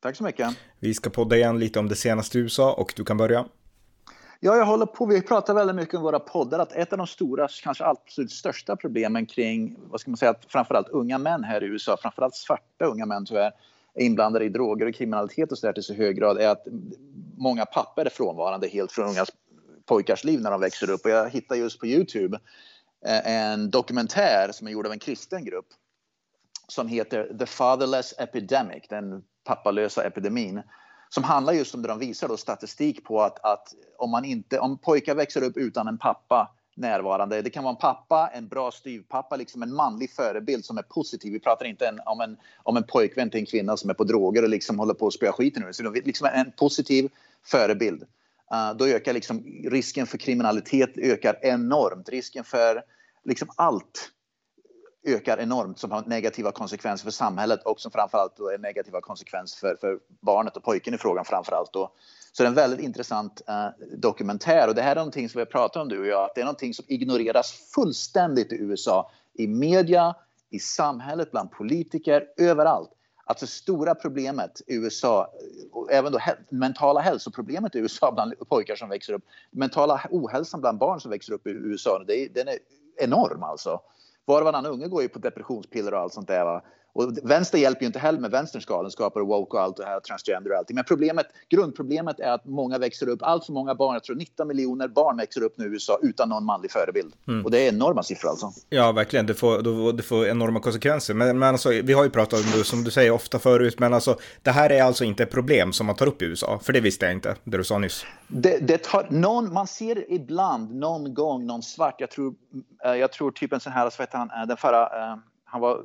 Tack så mycket. Vi ska podda igen lite om det senaste i USA och du kan börja. Ja, jag håller på. Vi pratar väldigt mycket om våra poddar att ett av de stora, kanske absolut största problemen kring, vad ska man säga, framförallt unga män här i USA, framförallt svarta unga män tyvärr, är inblandade i droger och kriminalitet och så där till så hög grad är att många papper är frånvarande helt från unga pojkars liv när de växer upp. Och jag hittar just på Youtube eh, en dokumentär som är gjord av en kristen grupp som heter The Fatherless Epidemic, den pappalösa epidemin som handlar just om det de visar då statistik på att, att om, man inte, om pojkar växer upp utan en pappa närvarande. Det kan vara en pappa, en bra styvpappa, liksom en manlig förebild som är positiv. Vi pratar inte en, om, en, om en pojkvän till en kvinna som är på droger och liksom håller på att spöa skiten ur Så liksom en positiv förebild. Uh, då ökar liksom risken för kriminalitet ökar enormt. Risken för liksom allt ökar enormt som har negativa konsekvenser för samhället och som framförallt då är negativa konsekvenser för, för barnet och pojken i frågan framförallt. Då. Så det är en väldigt intressant eh, dokumentär och det här är någonting som vi har pratat om du och jag, att det är någonting som ignoreras fullständigt i USA, i media, i samhället, bland politiker, överallt. Att det stora problemet i USA, och även då mentala hälsoproblemet i USA bland pojkar som växer upp, mentala ohälsan bland barn som växer upp i USA, det är, den är enorm alltså var och varannan unge går ju på depressionspiller och allt sånt där. Va? Och vänster hjälper ju inte heller med vänsterns galenskaper och woke och allt det här, transgender och allting. Men problemet, grundproblemet är att många växer upp, allt för många barn, jag tror 19 miljoner barn växer upp nu i USA utan någon manlig förebild. Mm. Och det är enorma siffror alltså. Ja, verkligen. Det får, det får enorma konsekvenser. Men, men alltså, vi har ju pratat om det, som du säger, ofta förut, men alltså, det här är alltså inte ett problem som man tar upp i USA, för det visste jag inte, det du sa nyss. Det, det tar, någon, man ser ibland, någon gång, någon svart, jag tror, eh, jag tror typ en sån här, så vet han, eh, den förra, eh, han var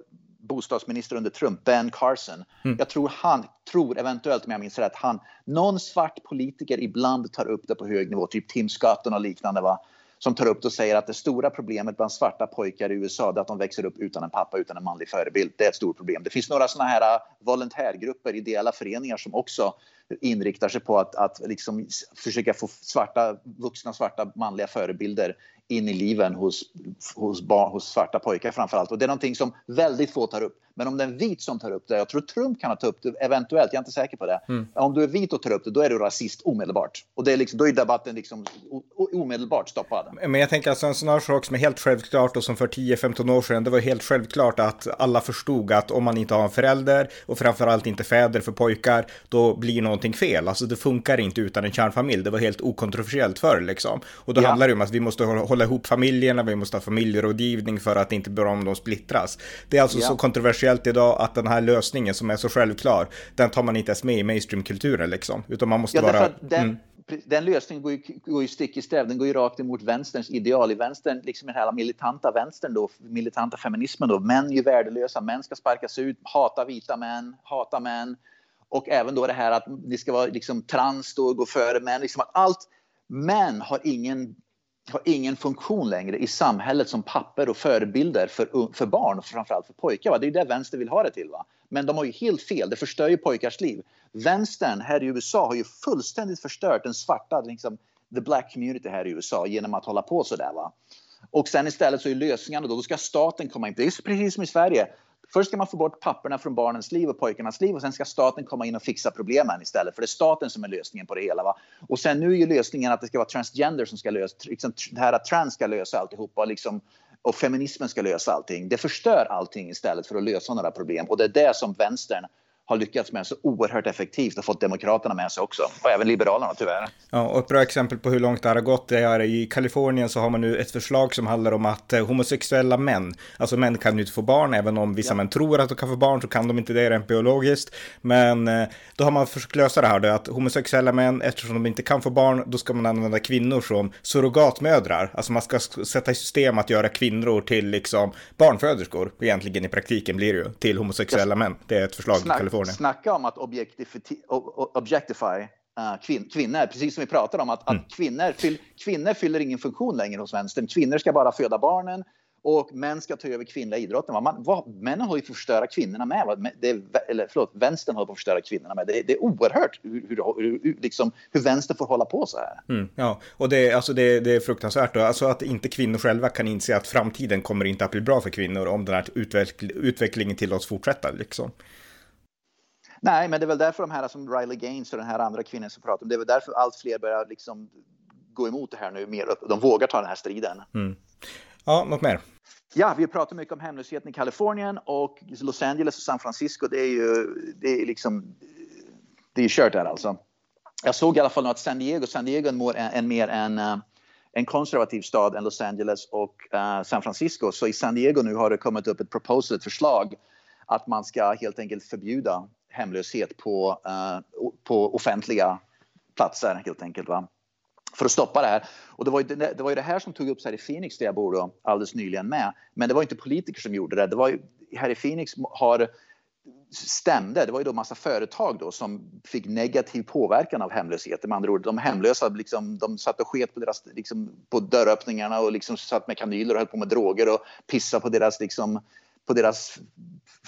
bostadsminister under Trump, Ben Carson. Mm. Jag tror han, tror eventuellt om jag minns rätt, han, någon svart politiker ibland tar upp det på hög nivå, typ Tim Scott och liknande, va? som tar upp det och säger att det stora problemet bland svarta pojkar i USA är att de växer upp utan en pappa, utan en manlig förebild. Det är ett stort problem. Det finns några sådana här äh, volontärgrupper, ideella föreningar som också inriktar sig på att, att liksom försöka få svarta, vuxna svarta manliga förebilder in i liven hos, hos, barn, hos svarta pojkar framför allt. Och det är någonting som väldigt få tar upp. Men om det är en vit som tar upp det, jag tror Trump kan ta upp det eventuellt, jag är inte säker på det. Mm. Om du är vit och tar upp det, då är du rasist omedelbart. Och det är liksom, då är debatten liksom omedelbart stoppad. Men jag tänker alltså en sån här sak som är helt självklart och som för 10-15 år sedan, det var helt självklart att alla förstod att om man inte har en förälder och framförallt inte fäder för pojkar, då blir någonting fel. Alltså det funkar inte utan en kärnfamilj. Det var helt okontroversiellt förr liksom. Och då ja. handlar det om att vi måste hålla ihop familjerna, vi måste ha familjerådgivning för att inte blir om de splittras. Det är alltså ja. så kontroversiellt kontroversiellt idag att den här lösningen som är så självklar, den tar man inte ens med i mainstreamkulturen liksom. Utan man måste ja, vara... Den, mm. den lösningen går ju, går ju stick i stäv, den går ju rakt emot vänsterns ideal. I vänstern, liksom den här militanta vänstern då, militanta feminismen då, män är ju värdelösa, män ska sparkas ut, hata vita män, hata män. Och även då det här att det ska vara liksom trans då, gå före män, liksom att allt Män har ingen har ingen funktion längre i samhället som papper och förebilder för, för barn och framförallt för pojkar. Va? Det är det vänster vill ha det till. Va? Men de har ju helt fel, det förstör ju pojkars liv. Vänstern här i USA har ju fullständigt förstört den svarta, liksom, the black community här i USA genom att hålla på sådär. Va? Och sen istället så är lösningarna då, då ska staten komma in. Det är precis som i Sverige. Först ska man få bort papperna från barnens liv och pojkarnas liv och sen ska staten komma in och fixa problemen istället. För det är staten som är lösningen på det hela. Va? Och sen nu är ju lösningen att det ska vara transgender som ska lösa, liksom, det här att trans ska lösa alltihopa liksom, och feminismen ska lösa allting. Det förstör allting istället för att lösa några problem och det är det som vänstern har lyckats med så oerhört effektivt och fått Demokraterna med sig också. Och även Liberalerna tyvärr. Ja, och ett bra exempel på hur långt det här har gått det är i Kalifornien så har man nu ett förslag som handlar om att eh, homosexuella män, alltså män kan ju inte få barn, även om vissa ja. män tror att de kan få barn så kan de inte det rent biologiskt. Men eh, då har man försökt lösa det här då, att homosexuella män, eftersom de inte kan få barn, då ska man använda kvinnor som surrogatmödrar. Alltså man ska sätta i system att göra kvinnor till liksom barnföderskor, egentligen i praktiken blir det ju, till homosexuella män. Det är ett förslag Snack. i Kalifornien. Snacka om att objectify uh, kvin kvinnor, precis som vi pratade om, att, mm. att kvinnor, fyll, kvinnor fyller ingen funktion längre hos vänstern. Kvinnor ska bara föda barnen och män ska ta över kvinnliga idrotten. Man, vad, männen håller ju på att förstöra kvinnorna med. Det är, eller förlåt, vänstern håller på att förstöra kvinnorna med. Det, det är oerhört hur, hur, hur, liksom, hur vänstern får hålla på så här. Mm, ja, och det, alltså det, det är fruktansvärt. Då. Alltså att inte kvinnor själva kan inse att framtiden kommer inte att bli bra för kvinnor om den här utveckl utvecklingen tillåts fortsätta. Liksom. Nej, men det är väl därför de här som Riley Gaines och den här andra kvinnan som pratar om, det är väl därför allt fler börjar liksom gå emot det här nu mer. De vågar ta den här striden. Mm. Ja, något mer? Ja, vi pratar mycket om hemlösheten i Kalifornien och Los Angeles och San Francisco. Det är ju det är liksom. Det är kört där alltså. Jag såg i alla fall att San Diego, San Diego är mer en, mer en, eh, en konservativ stad än Los Angeles och uh, San Francisco. Så i San Diego nu har det kommit upp ett proposal, ett förslag att man ska helt enkelt förbjuda hemlöshet på, eh, på offentliga platser helt enkelt. Va? för att stoppa det här. Och det var, ju, det, var ju det här som tog upp här i Phoenix där jag bor då, alldeles nyligen med. Men det var inte politiker som gjorde det. det var ju, här i Phoenix har stämde. Det var ju då massa företag då som fick negativ påverkan av hemlösheten. Med andra ord, de hemlösa liksom, de satt och sket på, deras, liksom, på dörröppningarna och liksom satt med kanyler och höll på med droger och pissade på deras liksom, på deras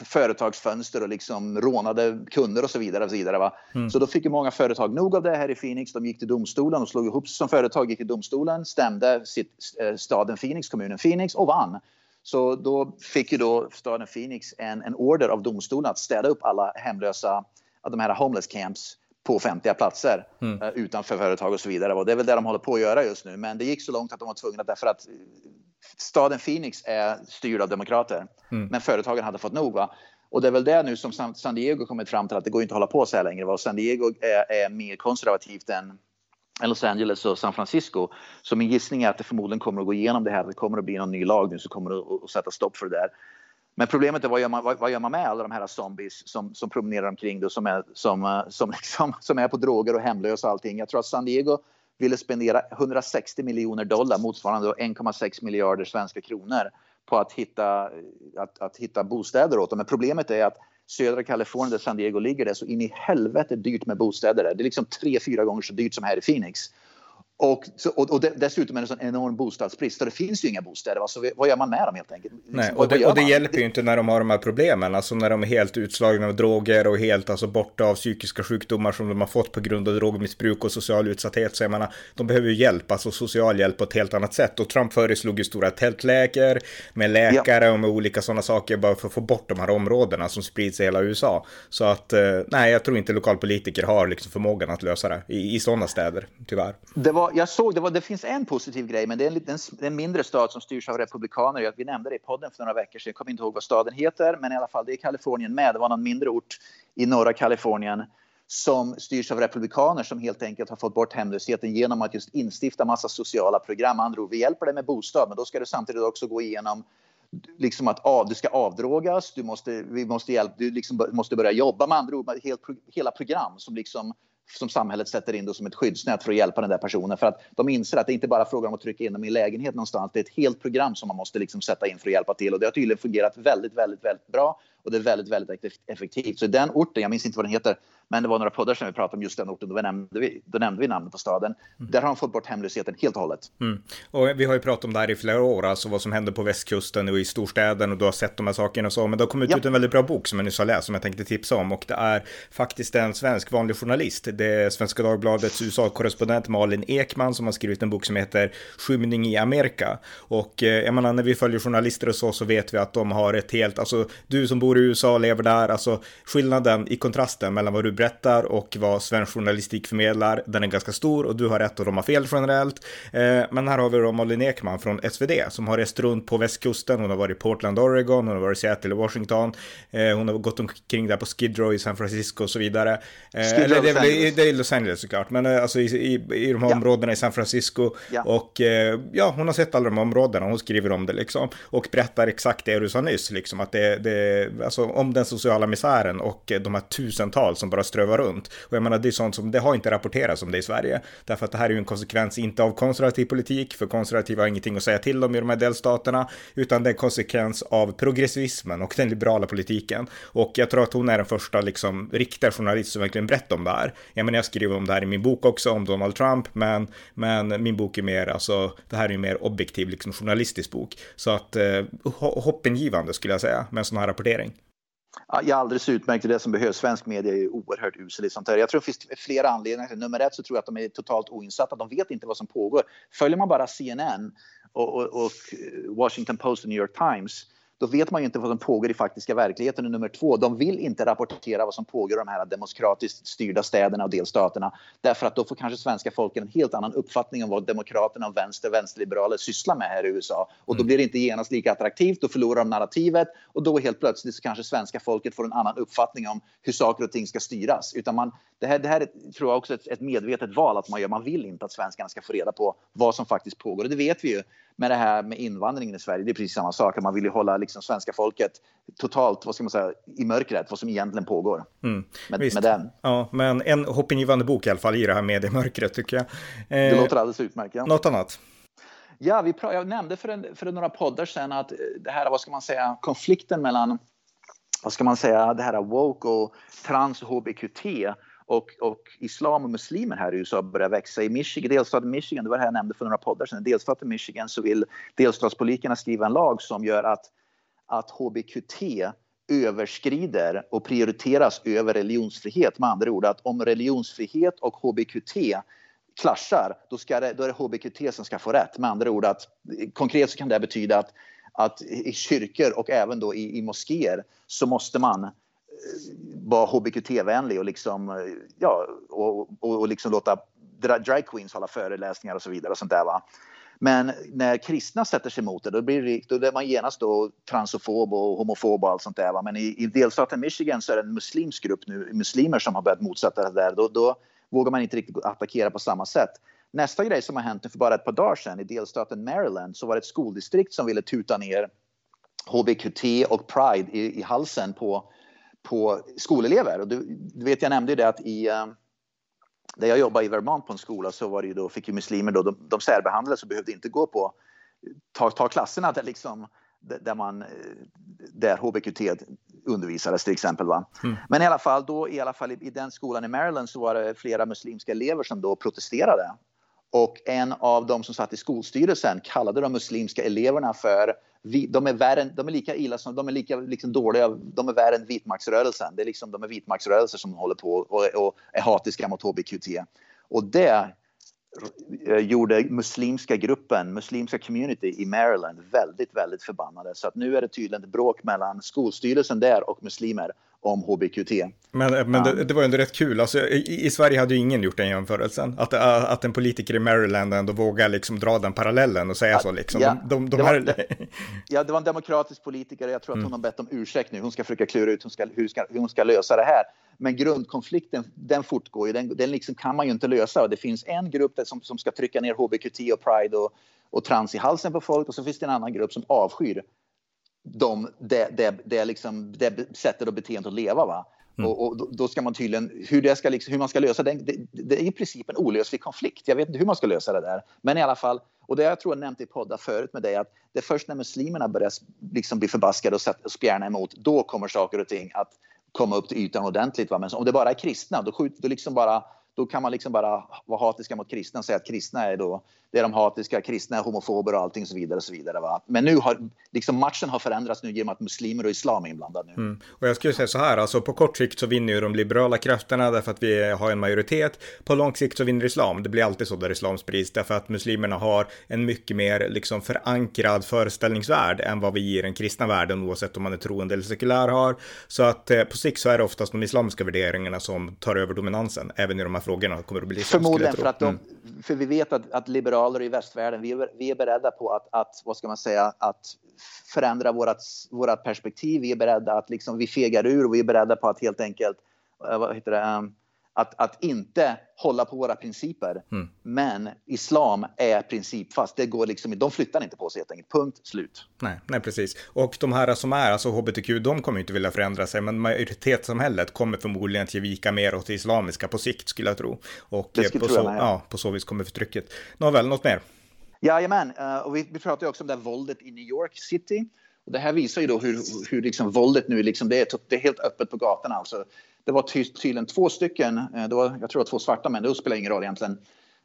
företagsfönster och liksom rånade kunder och så vidare. Och så, vidare va? Mm. så då fick ju många företag nog av det här i Phoenix. De gick till domstolen och slog ihop sig som företag, gick till domstolen, stämde sitt, eh, staden Phoenix, kommunen Phoenix och vann. Så då fick ju då staden Phoenix en, en order av domstolen att städa upp alla hemlösa, de här homeless camps på offentliga platser mm. uh, utanför företag och så vidare. Och det är väl det de håller på att göra just nu. Men det gick så långt att de var tvungna därför att staden Phoenix är styrd av demokrater. Mm. Men företagen hade fått nog. Va? Och det är väl det nu som San Diego kommit fram till att det går inte att hålla på så här längre. Va? San Diego är, är mer konservativt än Los Angeles och San Francisco. Så min gissning är att det förmodligen kommer att gå igenom det här. Det kommer att bli någon ny lag nu som kommer att, sätta stopp för det där. Men problemet är vad gör man, vad, vad gör man med alla de här zombies som, som promenerar omkring då, som, är, som, som, liksom, som är på droger och hemlösa och allting. Jag tror att San Diego ville spendera 160 miljoner dollar motsvarande 1,6 miljarder svenska kronor på att hitta, att, att hitta bostäder åt dem. Men problemet är att södra Kalifornien där San Diego ligger det är så in i helvete dyrt med bostäder där. Det är liksom tre, fyra gånger så dyrt som här i Phoenix. Och, och, och dessutom är det en enorm bostadsbrist. Så det finns ju inga bostäder. Alltså, vad gör man med dem helt enkelt? Nej, liksom, och det, och det hjälper ju inte när de har de här problemen. Alltså när de är helt utslagna av droger och helt alltså, borta av psykiska sjukdomar som de har fått på grund av drogmissbruk och social utsatthet. Så jag menar, de behöver ju hjälp, alltså social hjälp på ett helt annat sätt. Och Trump föreslog ju stora tältläger med läkare ja. och med olika sådana saker bara för att få bort de här områdena som sprids i hela USA. Så att, eh, nej, jag tror inte lokalpolitiker har liksom förmågan att lösa det i, i sådana städer, tyvärr. Det var jag såg, det, var, det finns en positiv grej, men det är en, liten, en mindre stad som styrs av republikaner. Vi nämnde det i podden för några veckor sedan. Jag kommer inte ihåg vad staden heter, men i alla fall, det är Kalifornien med. Det var någon mindre ort i norra Kalifornien som styrs av republikaner som helt enkelt har fått bort hemlösheten genom att just instifta massa sociala program. Andra ord, vi hjälper dig med bostad, men då ska du samtidigt också gå igenom liksom att av, du ska avdrogas, du måste, vi måste, hjälpa, du liksom måste börja jobba med andra ord, helt, hela program som liksom som samhället sätter in då som ett skyddsnät för att hjälpa den där personen. För att de inser att det inte bara är frågan om att trycka in dem i lägenhet någonstans. Det är ett helt program som man måste liksom sätta in för att hjälpa till och det har tydligen fungerat väldigt, väldigt, väldigt bra och det är väldigt, väldigt effektivt. Så den orten, jag minns inte vad den heter, men det var några poddar som vi pratade om just den orten, då nämnde vi, då nämnde vi namnet på staden. Mm. Där har de fått bort hemlösheten helt och hållet. Mm. Och vi har ju pratat om det här i flera år, alltså vad som händer på västkusten och i storstäderna och du har sett de här sakerna och så, men det har kommit ja. ut en väldigt bra bok som jag nyss har läst som jag tänkte tipsa om och det är faktiskt en svensk vanlig journalist. Det är Svenska Dagbladets USA-korrespondent Malin Ekman som har skrivit en bok som heter Skymning i Amerika. Och eh, jag menar, när vi följer journalister och så, så vet vi att de har ett helt, alltså du som bor i USA och lever där, alltså skillnaden i kontrasten mellan vad du berättar och vad svensk journalistik förmedlar, den är ganska stor och du har rätt och de har fel generellt. Eh, men här har vi då Malin Ekman från SvD som har rest runt på västkusten, hon har varit i Portland, Oregon, hon har varit i Seattle Washington, eh, hon har gått omkring där på Skid Row i San Francisco och så vidare. Eh, eller det är, väl, det är Los Angeles såklart, men alltså i, i, i de här ja. områdena i San Francisco ja. och ja, hon har sett alla de områdena, hon skriver om det liksom och berättar exakt det du sa nyss, liksom att det, det alltså om den sociala misären och eh, de här tusentals som bara strövar runt. Och jag menar, det är sånt som, det har inte rapporterats om det i Sverige, därför att det här är ju en konsekvens inte av konservativ politik, för konservativa har ingenting att säga till om i de här delstaterna, utan det är en konsekvens av progressivismen och den liberala politiken. Och jag tror att hon är den första liksom riktiga journalist som verkligen berättar om det här. Jag menar, jag skriver om det här i min bok också, om Donald Trump, men, men min bok är mer, alltså, det här är ju mer objektiv, liksom journalistisk bok. Så att eh, hoppingivande skulle jag säga med en sån här rapportering. Ja, är alldeles utmärkt, det det som behövs. Svensk media är oerhört usel i sånt här. Jag tror det finns flera anledningar. Nummer ett så tror jag att de är totalt oinsatta. De vet inte vad som pågår. Följer man bara CNN och, och, och eh, Washington Post och New York Times då vet man ju inte vad som pågår i faktiska verkligheten. Och nummer två, de vill inte rapportera vad som pågår i de här demokratiskt styrda städerna och delstaterna. Därför att då får kanske svenska folket en helt annan uppfattning om vad demokraterna och vänster vänsterliberaler sysslar med här i USA. Och då mm. blir det inte genast lika attraktivt, då förlorar de narrativet och då helt plötsligt så kanske svenska folket får en annan uppfattning om hur saker och ting ska styras. Utan man, det, här, det här är, tror jag också ett, ett medvetet val att man gör. Man vill inte att svenskarna ska få reda på vad som faktiskt pågår. Och det vet vi ju med det här med invandringen i Sverige. Det är precis samma sak. Man vill ju hålla liksom svenska folket totalt vad ska man säga, i mörkret, vad som egentligen pågår. Mm, med, med, den. Ja, men en hoppingivande bok i alla fall i det här mediemörkret tycker jag. Eh, det låter alldeles utmärkt. Ja. Något annat? Ja, vi jag nämnde för, en, för några poddar sedan att eh, det här, vad ska man säga, konflikten mellan, vad ska man säga, det här woke och trans och hbqt och, och islam och muslimer här i USA börjar växa. I Michigan, delstaten Michigan, det var det här jag nämnde för några poddar sedan, i delstaten Michigan så vill delstatspolitikerna skriva en lag som gör att, att hbqt överskrider och prioriteras över religionsfrihet. Med andra ord att om religionsfrihet och hbqt klaschar, då, ska det, då är det hbqt som ska få rätt. Med andra ord att konkret så kan det betyda att, att i kyrkor och även då i, i moskéer så måste man eh, vara hbqt-vänlig och, liksom, eh, ja, och, och, och liksom låta drag queens hålla föreläsningar och så vidare. och sånt där, va? Men när kristna sätter sig emot det, då blir det, då är man genast då transofob och homofob och allt sånt där. Va? Men i, i delstaten Michigan så är det en muslimsk grupp nu, muslimer som har börjat motsätta sig det där. Då, då vågar man inte riktigt attackera på samma sätt. Nästa grej som har hänt för bara ett par dagar sedan i delstaten Maryland så var det ett skoldistrikt som ville tuta ner hbqt och pride i, i halsen på på skolelever. Och du, du vet, jag nämnde ju det att i där jag jobbade i Vermont på en skola så var det ju då, fick ju muslimer då, de, de särbehandlades och behövde inte gå på ta, ta klasserna där liksom där man där HBQT undervisades till exempel. Va? Mm. Men i alla fall, då, i, alla fall i, i den skolan i Maryland så var det flera muslimska elever som då protesterade. Och en av de som satt i skolstyrelsen kallade de muslimska eleverna för vi, de, är värre, de är lika illa som, de är lika liksom dåliga, de är värre än vitmaktsrörelsen. Det är liksom, de är vitmaktsrörelser som håller på och, och är hatiska mot HBQT. Och det eh, gjorde muslimska gruppen, muslimska community i Maryland väldigt, väldigt förbannade. Så att nu är det tydligen ett bråk mellan skolstyrelsen där och muslimer om HBQT. Men, men det, det, var ändå rätt kul, alltså, i, i, Sverige hade ju ingen gjort den jämförelsen. Att, att en politiker i Maryland ändå vågar liksom dra den parallellen och säga att, så liksom. Ja, de, de, de det här... det, ja, det var en demokratisk politiker, jag tror att hon mm. har bett om ursäkt nu. Hon ska försöka klura ut hon ska, hur, ska, hur hon ska lösa det här. Men grundkonflikten, den fortgår ju, den, den liksom kan man ju inte lösa. Och det finns en grupp som, som ska trycka ner HBQT och Pride och, och trans i halsen på folk och så finns det en annan grupp som avskyr de, det, det, det, liksom, det sättet och beteendet att leva. Va? Mm. Och, och, då ska man tydligen, hur, det ska liksom, hur man ska lösa det, det, det är i princip en olöslig konflikt. Jag vet inte hur man ska lösa det där. Men i alla fall, och det jag tror jag nämnt i poddar förut med dig, att det är först när muslimerna börjar liksom bli förbaskade och, sätt, och spjärna emot, då kommer saker och ting att komma upp till ytan ordentligt. Va? Men om det bara är kristna, då, skjuter, då liksom bara då kan man liksom bara vara hatiska mot kristna och säga att kristna är då det är de hatiska, kristna är homofober och allting och så vidare. Och så vidare va? Men nu har liksom matchen har förändrats nu genom att muslimer och islam är inblandade nu. Mm. Och jag skulle säga så här, alltså på kort sikt så vinner ju de liberala krafterna därför att vi har en majoritet. På lång sikt så vinner islam. Det blir alltid så där islam sprids därför att muslimerna har en mycket mer liksom förankrad föreställningsvärld än vad vi i den kristna världen oavsett om man är troende eller sekulär har. Så att eh, på sikt så är det oftast de islamiska värderingarna som tar över dominansen även i de här frågorna kommer att bli Förmodligen för att de, för vi vet att, att liberaler i västvärlden, vi är, vi är beredda på att, att, vad ska man säga, att förändra vårat, vårat perspektiv. Vi är beredda att liksom, vi fegar ur och vi är beredda på att helt enkelt, eh, vad heter det, um, att, att inte hålla på våra principer. Mm. Men islam är principfast. Det går liksom, de flyttar inte på sig helt enkelt. Punkt slut. Nej, nej, precis. Och de här som är, alltså hbtq, de kommer inte vilja förändra sig, men majoritetssamhället kommer förmodligen att ge vika mer åt det islamiska på sikt, skulle jag tro. Och det på, tro så, ja, på så vis kommer förtrycket. Nåväl, något mer? Jajamän, uh, och vi, vi pratar ju också om det här våldet i New York City. Och det här visar ju då hur, hur liksom våldet nu liksom, det är, det är helt öppet på gatan. Alltså. Det var ty tydligen två stycken, eh, det var, jag tror det var två svarta män, det spelar ingen roll egentligen,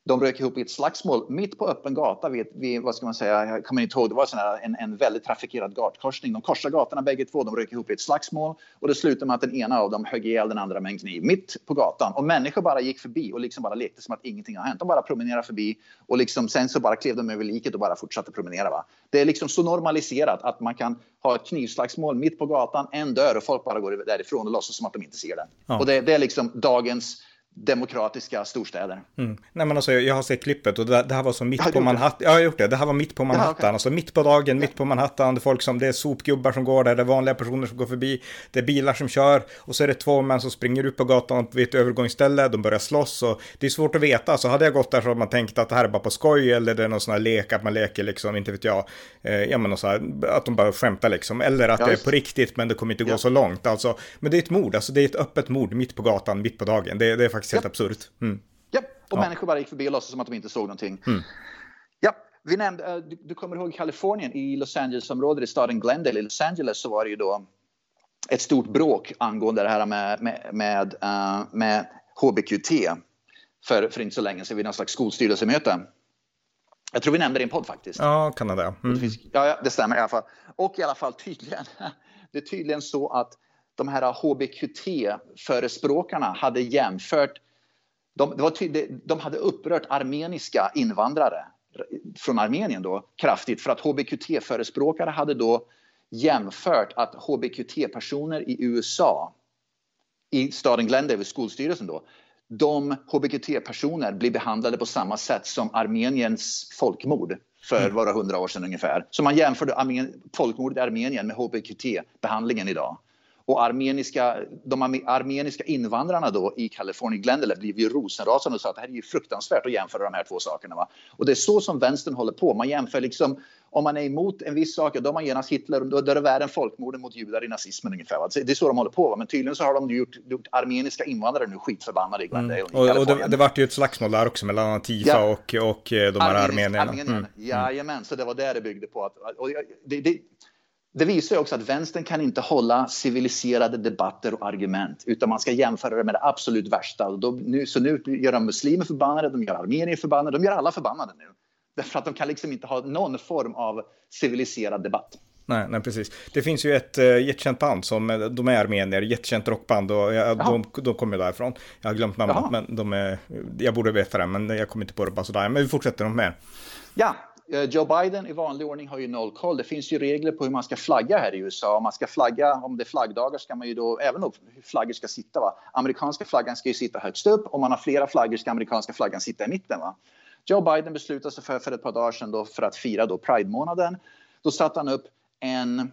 de rök ihop i ett slagsmål mitt på öppen gata vid, vid vad ska man säga, jag kommer inte ihåg, det var sån här, en, en väldigt trafikerad gatkorsning. De korsade gatorna bägge två, de rök ihop i ett slagsmål och det slutade med att den ena av dem högg ihjäl den andra med en kniv mitt på gatan. Och människor bara gick förbi och liksom bara lekte som att ingenting har hänt. De bara promenerade förbi och liksom, sen så bara klev de över liket och bara fortsatte promenera. Va? Det är liksom så normaliserat att man kan ha ett knivslagsmål mitt på gatan, en dör och folk bara går därifrån och låtsas som att de inte ser den. Ja. Och det, det är liksom dagens demokratiska storstäder. Mm. Nej men alltså jag har sett klippet och det, det här var så mitt på Manhattan. Ja, jag har gjort det. Det här var mitt på Manhattan. Ja, okay. Alltså mitt på dagen, mitt på Manhattan. Det är folk som, det är sopgubbar som går där, det är vanliga personer som går förbi. Det är bilar som kör och så är det två män som springer ut på gatan vid ett övergångsställe. De börjar slåss och det är svårt att veta. Så hade jag gått där så hade man tänkt att det här är bara på skoj eller det är någon sån här lek, att man leker liksom, inte vet jag. Eh, ja men så här, att de bara skämtar liksom. Eller att ja, det är på riktigt men det kommer inte gå så långt. Alltså, men det är ett mord, alltså det är ett öppet mord mitt på gatan, mitt på dagen. Det, det är faktiskt helt absurt. Mm. Ja, och ja. människor bara gick förbi och låtsades som att de inte såg någonting. Mm. Ja, vi nämnde, eh, du, du, kommer ihåg Kalifornien i Los Angeles-området i staden Glendale i Los Angeles så var det ju då ett stort bråk angående det här med, med, med, uh, med HBQT för, för inte så länge sedan vid någon slags skolstyrelsemöte. Jag tror vi nämnde det i en podd faktiskt. Ja, Kanada. Mm. Ja, ja, det stämmer i alla fall. Och i alla fall tydligen, det är tydligen så att de här HBQT-förespråkarna hade jämfört de, det var tydligt, de hade upprört armeniska invandrare från Armenien då kraftigt för att hbqt-förespråkare hade då jämfört att hbqt-personer i USA i staden Glendale, skolstyrelsen då, de hbqt-personer blir behandlade på samma sätt som Armeniens folkmord för mm. några hundra år sedan ungefär. Så man jämförde folkmordet i Armenien med hbqt-behandlingen idag. Och armeniska, de armeniska invandrarna då i Kalifornien, Glendale, blev ju rosenrasande och sa att det här är ju fruktansvärt att jämföra de här två sakerna. Va? Och det är så som vänstern håller på. Man jämför liksom, om man är emot en viss sak, då är man genast Hitler, då är det värre än folkmorden mot judar i nazismen ungefär. Va? Det är så de håller på. Va? Men tydligen så har de gjort, gjort armeniska invandrare nu skitförbannade i Glendale. Mm. Och, och det, det vart ju ett slagsmål där också mellan Antifa ja. och, och eh, de här armenierna. armenierna. Mm. Jajamän, så det var där det byggde på. Att, och det, det, det visar också att vänstern kan inte hålla civiliserade debatter och argument utan man ska jämföra det med det absolut värsta. Och då, nu, så nu gör de muslimer förbannade, de gör armenier förbannade, de gör alla förbannade nu. Därför att de kan liksom inte ha någon form av civiliserad debatt. Nej, nej, precis. Det finns ju ett uh, jättekänt band som, eh, de är armenier, jättekänt rockband och ja, de, de kommer därifrån. Jag har glömt namnet, Jaha. men de är, jag borde veta det, men jag kommer inte på det bara sådär. Men vi fortsätter med. Ja, Eh, Joe Biden i vanlig ordning har ju noll koll. Det finns ju regler på hur man ska flagga här i USA. Om man ska flagga, om det är flaggdagar ska man ju då, även om hur flaggor ska sitta. Va? Amerikanska flaggan ska ju sitta högst upp. Om man har flera flaggor ska amerikanska flaggan sitta i mitten. Va? Joe Biden beslutade sig för, för ett par dagar sedan då för att fira då Pride-månaden. Då satte han upp en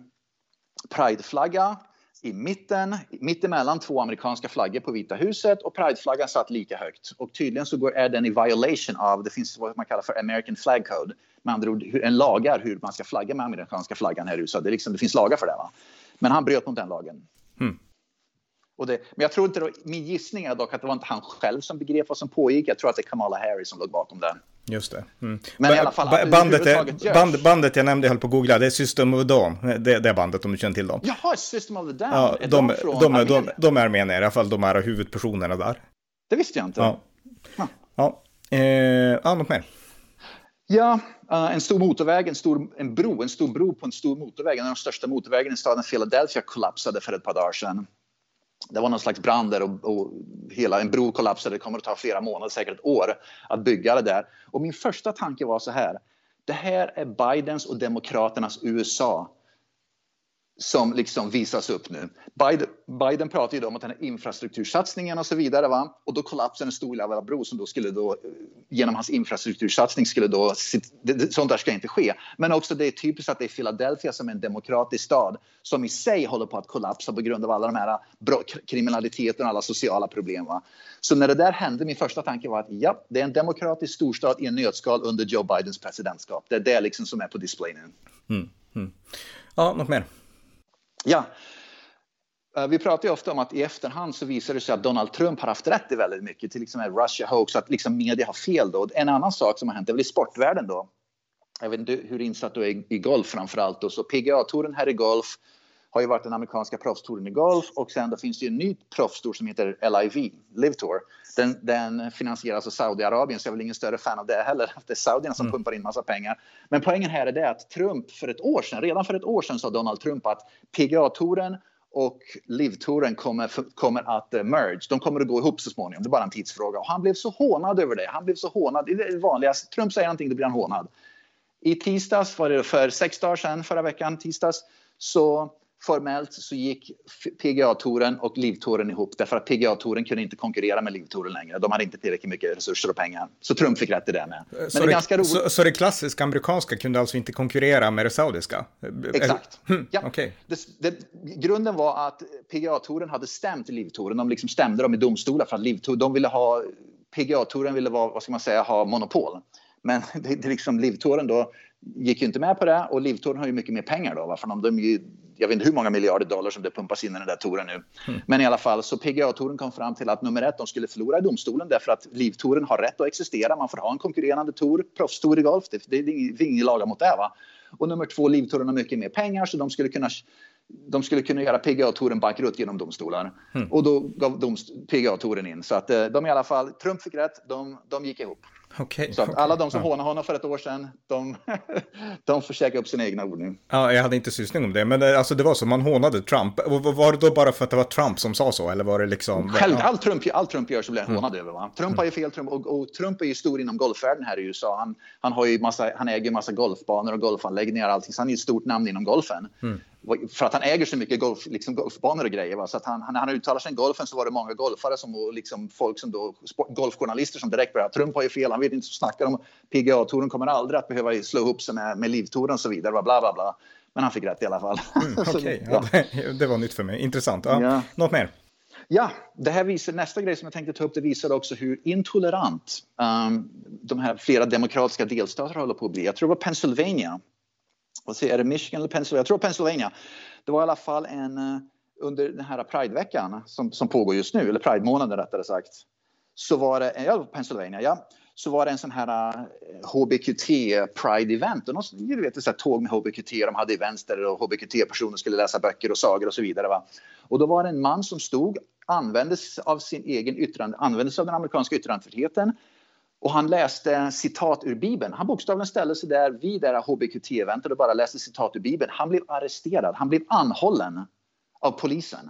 Pride-flagga i mitten, mittemellan två amerikanska flaggor på Vita huset och prideflaggan satt lika högt. Och tydligen så går, är den i violation av, det finns vad man kallar för American Flag Code. Med andra ord, en lagar hur man ska flagga med amerikanska flaggan här i USA. Det, liksom, det finns lagar för det. Va? Men han bröt mot den lagen. Mm. Och det, men jag tror inte, då, min gissning är dock att det var inte han själv som begrep vad som pågick. Jag tror att det är Kamala Harris som låg bakom det. Just det. Mm. Men ba i alla fall, bandet, är, band, bandet jag nämnde, jag höll på att googla, det är System of a Down. Det, det är bandet om du känner till dem. Jaha, System of a Down? Ja, är de, de, från de, de, de är armenier, i alla fall de är huvudpersonerna där. Det visste jag inte. Ja. Huh. Ja, eh, ja något mer? Ja, uh, en stor motorväg, en, stor, en bro, en stor bro på en stor motorväg, en av de största motorvägarna i staden Philadelphia kollapsade för ett par dagar sedan det var någon slags brand där och, och, hela en bro kollapsade. Det kommer att ta flera månader, säkert ett år, att bygga det där. Och min första tanke var så här. Det här är Bidens och Demokraternas USA som liksom visas upp nu. Biden, Biden pratar ju då om att den här infrastruktursatsningen och så vidare va? och då kollapsar en stor jävla bro som då skulle då eh, genom hans infrastruktursatsning skulle då sånt där ska inte ske. Men också det är typiskt att det är Philadelphia som är en demokratisk stad som i sig håller på att kollapsa på grund av alla de här eh, kriminaliteten och alla sociala problem. Va? Så när det där hände, min första tanke var att ja, det är en demokratisk storstad i en nötskal under Joe Bidens presidentskap. Det är det liksom som är på display nu. Mm, mm. Ja, något mer? Ja. Eh, vi pratar ju ofta om att i efterhand så visar det sig att Donald Trump har haft rätt i väldigt mycket, till exempel Russia hoax, att liksom media har fel då. En annan sak som har hänt är väl i sportvärlden då. Jag vet inte hur insatt du är i golf framförallt då, så PGA-touren här i golf har ju varit den amerikanska proffstouren i golf och sen då finns det ju en ny proffstour som heter LIV, Live Tour. Den, den finansieras av Saudiarabien så jag är väl ingen större fan av det heller. Det är saudierna som mm. pumpar in massa pengar. Men poängen här är det att Trump för ett år sedan, redan för ett år sedan sa Donald Trump att PGA-touren och Live-touren kommer, kommer att uh, merge. De kommer att gå ihop så småningom. Det är bara en tidsfråga. Och han blev så hånad över det. Han blev så hånad. Det är det vanliga. Trump säger någonting, då blir han hånad. I tisdags, var det för sex dagar sedan, förra veckan, tisdags, så formellt så gick PGA-touren och Livtouren ihop därför att PGA-touren kunde inte konkurrera med Livtouren längre. De hade inte tillräckligt mycket resurser och pengar. Så Trump fick rätt i det med. Men så det, ganska roligt. Så, så det klassiska amerikanska kunde alltså inte konkurrera med det saudiska? Exakt. Hmm, ja. Okay. Det, det, grunden var att PGA-touren hade stämt Livtouren. De liksom stämde dem i domstolar för att Livtouren, de ville ha PGA-touren ville vara, vad ska man säga, ha monopol. Men det, det liksom Livtouren då gick ju inte med på det och Livtouren har ju mycket mer pengar då. Va? För de, de jag vet inte hur många miljarder dollar som det pumpas in i den där touren nu. Mm. Men i alla fall så PGA-touren kom fram till att nummer ett, de skulle förlora i domstolen därför att Livtouren har rätt att existera. Man får ha en konkurrerande tour, proffstour i golf. Det, det, det är ingen laga mot det. Va? Och nummer två, Livtouren har mycket mer pengar så de skulle kunna de skulle kunna göra PGA-touren bankrutt genom domstolar. Mm. Och då gav PGA-touren in. Så att eh, de i alla fall, Trump fick rätt, de, de gick ihop. Okay, så att alla de som ja. hånade honom för ett år sedan, de, de får käka upp sina egna ord nu. Ja, jag hade inte syssning om det, men det, alltså, det var så, man hånade Trump. Var det då bara för att det var Trump som sa så, eller var det liksom? Själv, ja. allt, Trump, all Trump gör så blir han mm. hånad över. Va? Trump mm. har ju fel, Trump, och, och, Trump är ju stor inom golfvärlden här i USA. Han, han, har ju massa, han äger massa golfbanor och golfanläggningar och allting, så han är ett stort namn inom golfen. Mm för att han äger så mycket golf, liksom golfbanor och grejer. Va? Så att han, när han uttalar sig i golfen så var det många golfare som, och liksom folk som då, golfjournalister som direkt började Trump har ju fel, han vet inte så snackar om PGA-touren kommer aldrig att behöva slå ihop sig med, med livtouren och så vidare, bla bla bla. Men han fick rätt i alla fall. Mm, okay. ja. ja, det var nytt för mig. Intressant. Ja. ja. Något mer? Ja, det här visar, nästa grej som jag tänkte ta upp, det visar också hur intolerant um, de här flera demokratiska delstater håller på att bli. Jag tror det var Pennsylvania vad säger, är det Michigan eller Pennsylvania? Jag tror Pennsylvania. Det var i alla fall en eh, under den här Prideveckan som, som pågår just nu, eller Pride-månaden rättare sagt. Så var det, ja, Pennsylvania, ja. Så var det en sån här eh, HBQT Pride-event. Du vet, ett tåg med HBQT, de hade events där HBQT-personer skulle läsa böcker och sagor och så vidare. Va? Och då var det en man som stod, användes av sin egen yttrande, användes av den amerikanska yttrandefriheten och han läste citat ur Bibeln. Han bokstavligen ställde sig där vid det här HBQT-eventet och bara läste citat ur Bibeln. Han blev arresterad, han blev anhållen av polisen.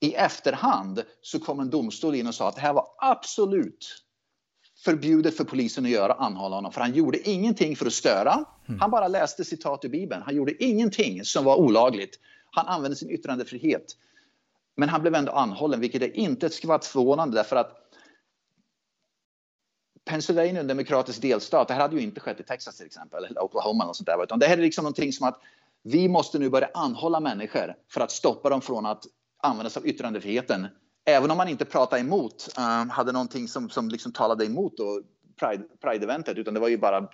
I efterhand så kom en domstol in och sa att det här var absolut förbjudet för polisen att göra, anhålla honom. För han gjorde ingenting för att störa. Mm. Han bara läste citat ur Bibeln. Han gjorde ingenting som var olagligt. Han använde sin yttrandefrihet. Men han blev ändå anhållen, vilket är inte ett skvatt förvånande därför att Pennsylvania är en demokratisk delstat. Det här hade ju inte skett i Texas till exempel, eller Oklahoma eller sånt där. Utan det här är liksom någonting som att vi måste nu börja anhålla människor för att stoppa dem från att använda sig av yttrandefriheten. Även om man inte pratade emot, um, hade någonting som, som liksom talade emot då, Pride-eventet, Pride utan det var ju bara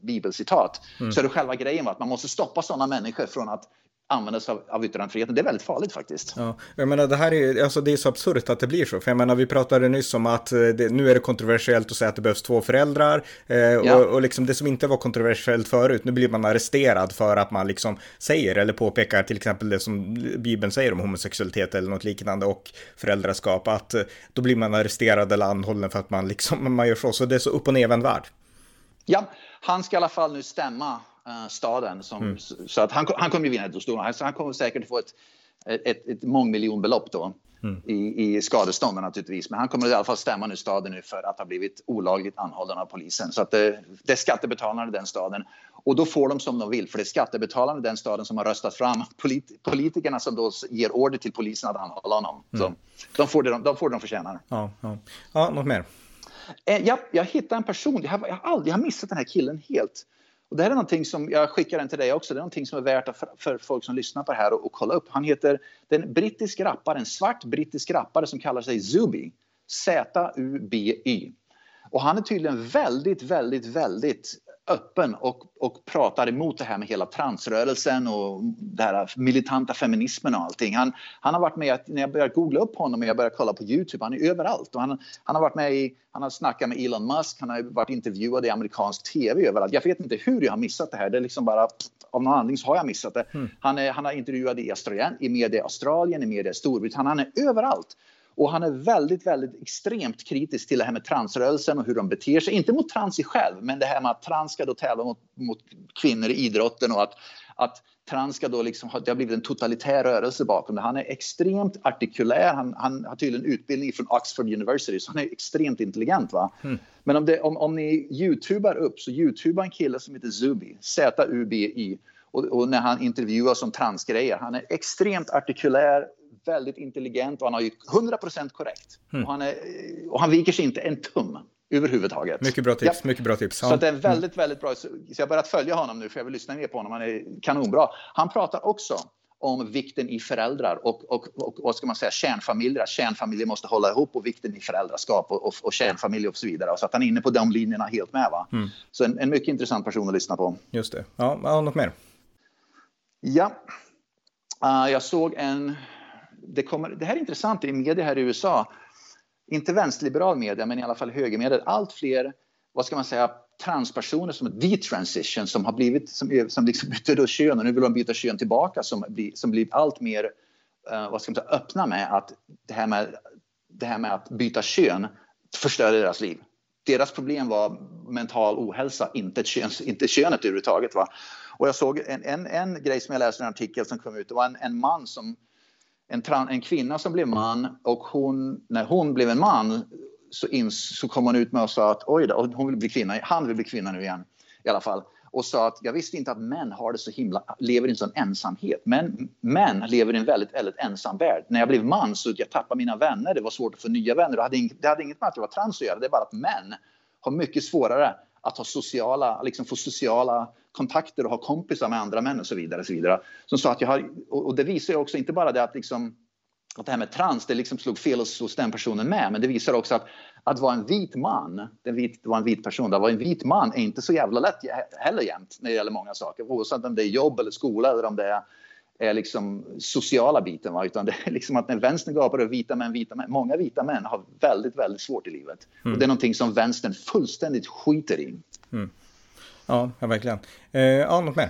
bibelcitat. Mm. Så det själva grejen var att man måste stoppa sådana människor från att använda sig av, av yttrandefriheten. Det är väldigt farligt faktiskt. Ja, jag menar det här är, alltså det är så absurt att det blir så. För jag menar vi pratade nyss om att eh, det, nu är det kontroversiellt att säga att det behövs två föräldrar. Eh, ja. och, och liksom det som inte var kontroversiellt förut, nu blir man arresterad för att man liksom säger eller påpekar till exempel det som Bibeln säger om homosexualitet eller något liknande och föräldraskap. Att eh, då blir man arresterad eller anhållen för att man liksom, man gör så. Så det är så upp och nervänd värld. Ja, han ska i alla fall nu stämma staden. Som, mm. Så att han, han kommer ju vinna domstolen. Han, han kommer säkert få ett, ett, ett mångmiljonbelopp då. mm. i, i skadestånd naturligtvis. Men han kommer i alla fall stämma nu staden nu för att ha blivit olagligt anhållen av polisen. Så att det, det är skattebetalarna i den staden. Och då får de som de vill, för det är skattebetalarna i den staden som har röstat fram polit, politikerna som då ger order till polisen att anhålla honom. Mm. Så de får det de, de, får det de förtjänar. Ja, ja. ja, något mer? Eh, jag, jag hittade en person, jag har, jag har aldrig jag har missat den här killen helt. Och det här är någonting som, jag skickar den till dig också, det är någonting som är värt för, för folk som lyssnar på det här och, och kolla upp. Han heter, den brittisk rappare, en svart brittisk rappare som kallar sig Zuby. Z-U-B-Y. Och han är tydligen väldigt, väldigt, väldigt öppen och, och pratar emot det här med hela transrörelsen och det här militanta feminismen och allting. Han, han har varit med, när jag började googla upp honom och jag började kolla på Youtube, han är överallt. Och han, han har varit med i, han har snackat med Elon Musk, han har varit intervjuad i amerikansk tv överallt. Jag vet inte hur jag har missat det här, det är liksom bara av någon anledning så har jag missat det. Mm. Han, är, han har intervjuat i, Australien, i media Australien, i media Storbritannien, han är överallt. Och han är väldigt, väldigt extremt kritisk till det här med transrörelsen och hur de beter sig. Inte mot trans i själv, men det här med att trans ska då tävla mot, mot kvinnor i idrotten och att, att trans ska då liksom det har blivit en totalitär rörelse bakom det. Han är extremt artikulär. Han, han har tydligen utbildning från Oxford University, så han är extremt intelligent. Va? Mm. Men om, det, om, om ni youtubar upp, så youtubar en kille som heter Zubi, Z-U-B-I. Och, och, när han intervjuas om transgrejer. Han är extremt artikulär, väldigt intelligent och han har ju 100% korrekt. Mm. Och, han är, och han viker sig inte en tum överhuvudtaget. Mycket bra tips. Ja. Mycket bra tips. Ja. Så det är väldigt, väldigt bra. Så jag har börjat följa honom nu för jag vill lyssna mer på honom. Han är kanonbra. Han pratar också om vikten i föräldrar och, och, och, vad ska man säga, kärnfamiljer. Kärnfamiljer måste hålla ihop och vikten i föräldraskap och, och, och kärnfamilj och så vidare. Så att han är inne på de linjerna helt med. Va? Mm. Så en, en, mycket intressant person att lyssna på. Just det. Ja, något mer? Ja, uh, jag såg en det, kommer, det här är intressant i media här i USA. Inte vänsterliberal media, men i alla fall högermedia. Allt fler, vad ska man säga, transpersoner som är detransition som har blivit, som, som liksom bytte kön och nu vill de byta kön tillbaka som blir, som blir allt mer, uh, vad ska man säga, öppna med att det här med, det här med att byta kön förstörde deras liv. Deras problem var mental ohälsa, inte, kön, inte könet överhuvudtaget. Va? Och jag såg en, en, en grej som jag läste i en artikel som kom ut, det var en, en man som en, en kvinna som blev man och hon, när hon blev en man så, ins, så kom hon ut med och sa att oj då, hon vill bli kvinna, han vill bli kvinna nu igen i alla fall. Och sa att jag visste inte att män har det så himla, lever i en sån ensamhet. Men män lever i en väldigt, väldigt ensam värld. När jag blev man så jag tappade mina vänner, det var svårt att få nya vänner. Det hade, inget, det hade inget med att jag var trans att göra, det är bara att män har mycket svårare att ha sociala, liksom få sociala kontakter och ha kompisar med andra män och så vidare. Och så vidare. Som sa att jag har, och det visar ju också inte bara det att, liksom, att det här med trans, det liksom slog fel hos, hos den personen med, men det visar också att att vara en vit man, det var en vit person, att vara en vit man är inte så jävla lätt heller jämt när det gäller många saker. Oavsett om det är jobb eller skola eller om det är är liksom sociala biten. Va? Utan det är liksom att när vänstern gapar över vita män, vita män, många vita män har väldigt, väldigt svårt i livet. Mm. Och det är någonting som vänstern fullständigt skiter i. Mm. Ja, verkligen. Eh, ja, något mer?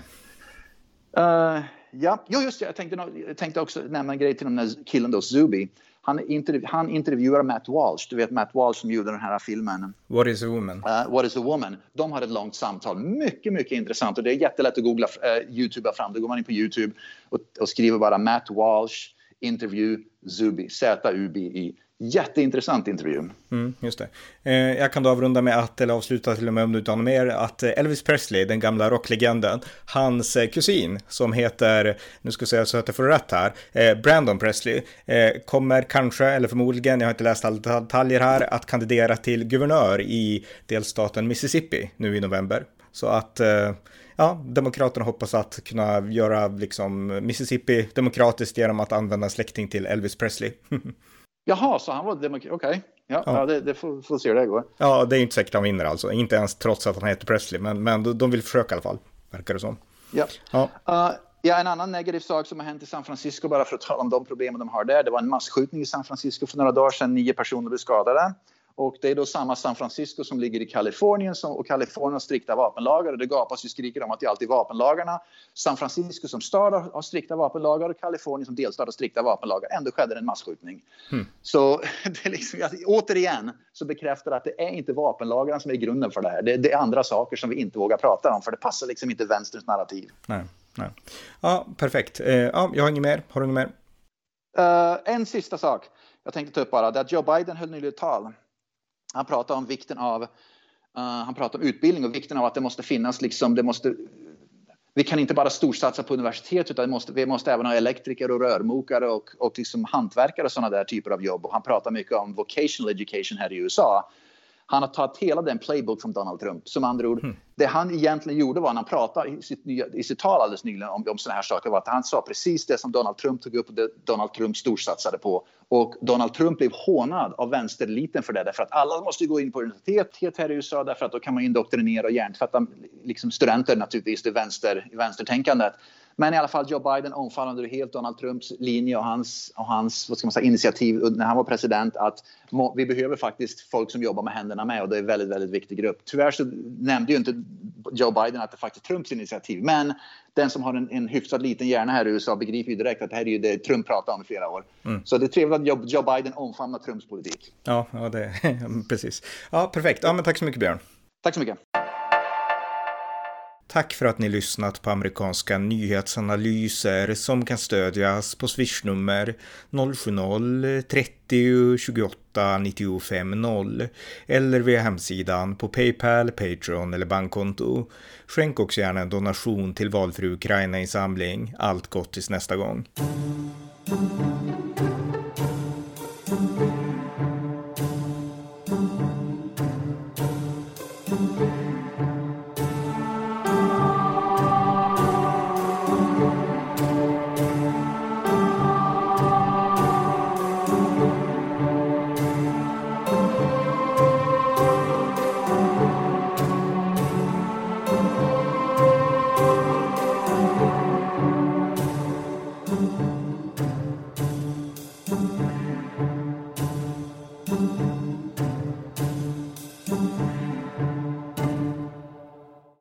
Uh, ja, just det. Jag tänkte, jag tänkte också nämna en grej till den där killen då, Zubi. Han, intervju han intervjuar Matt Walsh, du vet Matt Walsh som gjorde den här filmen. What is a woman? Uh, What is a woman? De hade ett långt samtal, mycket, mycket intressant och det är jättelätt att googla, uh, youtuba fram. Då går man in på Youtube och, och skriver bara Matt Walsh intervju Zubi, Z-U-B-I. Jätteintressant intervju. Mm, just det. Eh, jag kan då avrunda med att, eller avsluta till och med om du inte har mer, att eh, Elvis Presley, den gamla rocklegenden, hans eh, kusin som heter, nu ska jag säga så att jag får rätt här, eh, Brandon Presley, eh, kommer kanske, eller förmodligen, jag har inte läst alla detaljer här, att kandidera till guvernör i delstaten Mississippi nu i november. Så att eh, ja, Demokraterna hoppas att kunna göra liksom Mississippi demokratiskt genom att använda en släkting till Elvis Presley. Jaha, så han var demokrat? Okej. Okay. Ja, ja. ja, det, det får, får se hur det går. Ja, det är inte säkert han vinner alltså. Inte ens trots att han heter Presley. Men, men de vill försöka i alla fall, verkar det som. Ja. Ja. Uh, ja, en annan negativ sak som har hänt i San Francisco, bara för att tala om de problemen de har där. Det var en massskjutning i San Francisco för några dagar sedan. Nio personer blev skadade. Och det är då samma San Francisco som ligger i Kalifornien som, och Kalifornien har strikta vapenlagar och det gapas och skriker om att det är alltid vapenlagarna. San Francisco som stad har, har strikta vapenlagar och Kalifornien som delstat har strikta vapenlagar. Ändå skedde det en massskjutning. Mm. Så det liksom, återigen så bekräftar att det är inte vapenlagarna som är grunden för det här. Det, det, är andra saker som vi inte vågar prata om för det passar liksom inte vänsterns narrativ. Nej, nej. Ja, perfekt. Eh, ja, jag har inget mer. Har du något mer? Uh, en sista sak jag tänkte ta upp bara, det är att Joe Biden höll nyligen ett tal. Han pratar om vikten av uh, han pratar om utbildning och vikten av att det måste finnas liksom, det måste vi kan inte bara storsatsa på universitet utan vi måste, vi måste även ha elektriker och rörmokare och, och liksom hantverkare och sådana där typer av jobb. Och han pratar mycket om vocational education här i USA. Han har tagit hela den playbook från Donald Trump. Som andra ord, mm. det han egentligen gjorde var när han pratade i sitt, nya, i sitt tal alldeles nyligen om, om sådana här saker var att han sa precis det som Donald Trump tog upp och det Donald Trump storsatsade på. Och Donald Trump blev hånad av vänstereliten för det därför att alla måste gå in på universitet här i USA därför att då kan man indoktrinera och hjärntvätta liksom studenter naturligtvis i vänster, vänstertänkandet. Men i alla fall Joe Biden omfamnade helt Donald Trumps linje och hans, och hans vad ska man säga, initiativ när han var president att vi behöver faktiskt folk som jobbar med händerna med och det är en väldigt, väldigt viktig grupp. Tyvärr så nämnde ju inte Joe Biden att det faktiskt är Trumps initiativ, men den som har en, en hyfsat liten hjärna här i USA begriper ju direkt att det här är ju det Trump pratar om i flera år. Mm. Så det är trevligt att Joe, Joe Biden omfamnar Trumps politik. Ja, ja det, precis. Ja, perfekt. Ja, men tack så mycket Björn. Tack så mycket. Tack för att ni lyssnat på amerikanska nyhetsanalyser som kan stödjas på swishnummer 070-30 28 95 0 eller via hemsidan på Paypal, Patreon eller bankkonto. Skänk också gärna en donation till valfri Ukraina-insamling. Allt gott tills nästa gång.